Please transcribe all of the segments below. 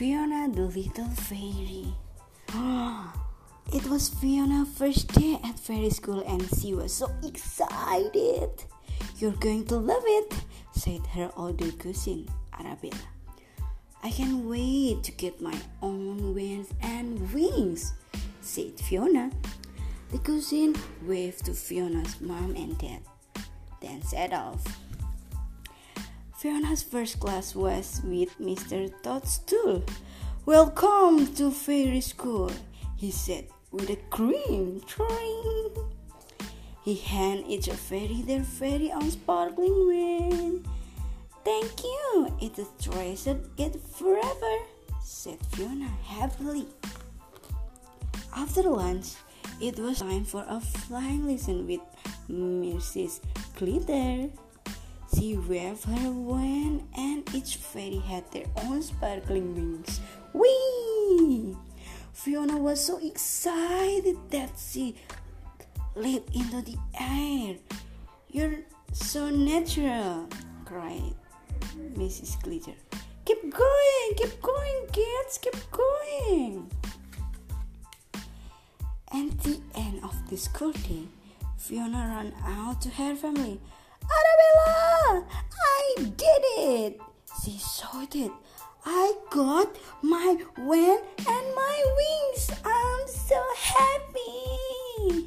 Fiona the Little Fairy. it was Fiona's first day at fairy school and she was so excited. You're going to love it, said her older cousin, Arabella. I can't wait to get my own wings and wings, said Fiona. The cousin waved to Fiona's mom and dad, then set off. Fiona's first class was with Mr. Toadstool. Welcome to fairy school, he said with a grin. He handed each a fairy their very own sparkling wing. Thank you, it's a treasured it forever, said Fiona happily. After lunch, it was time for a flying lesson with Mrs. Glitter. She waved her wand, and each fairy had their own sparkling wings. Whee! Fiona was so excited that she leaped into the air. You're so natural, cried Mrs. Glitter. Keep going, keep going, kids, keep going. At the end of the school day, Fiona ran out to her family. Shouted. I got my wand and my wings. I'm so happy.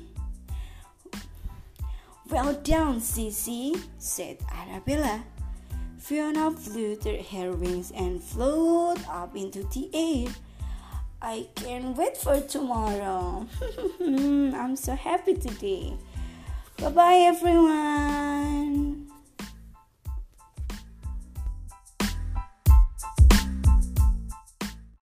Well done, Sissy, said Arabella. Fiona flew her wings and flew up into the air. I can't wait for tomorrow. I'm so happy today. Bye bye, everyone.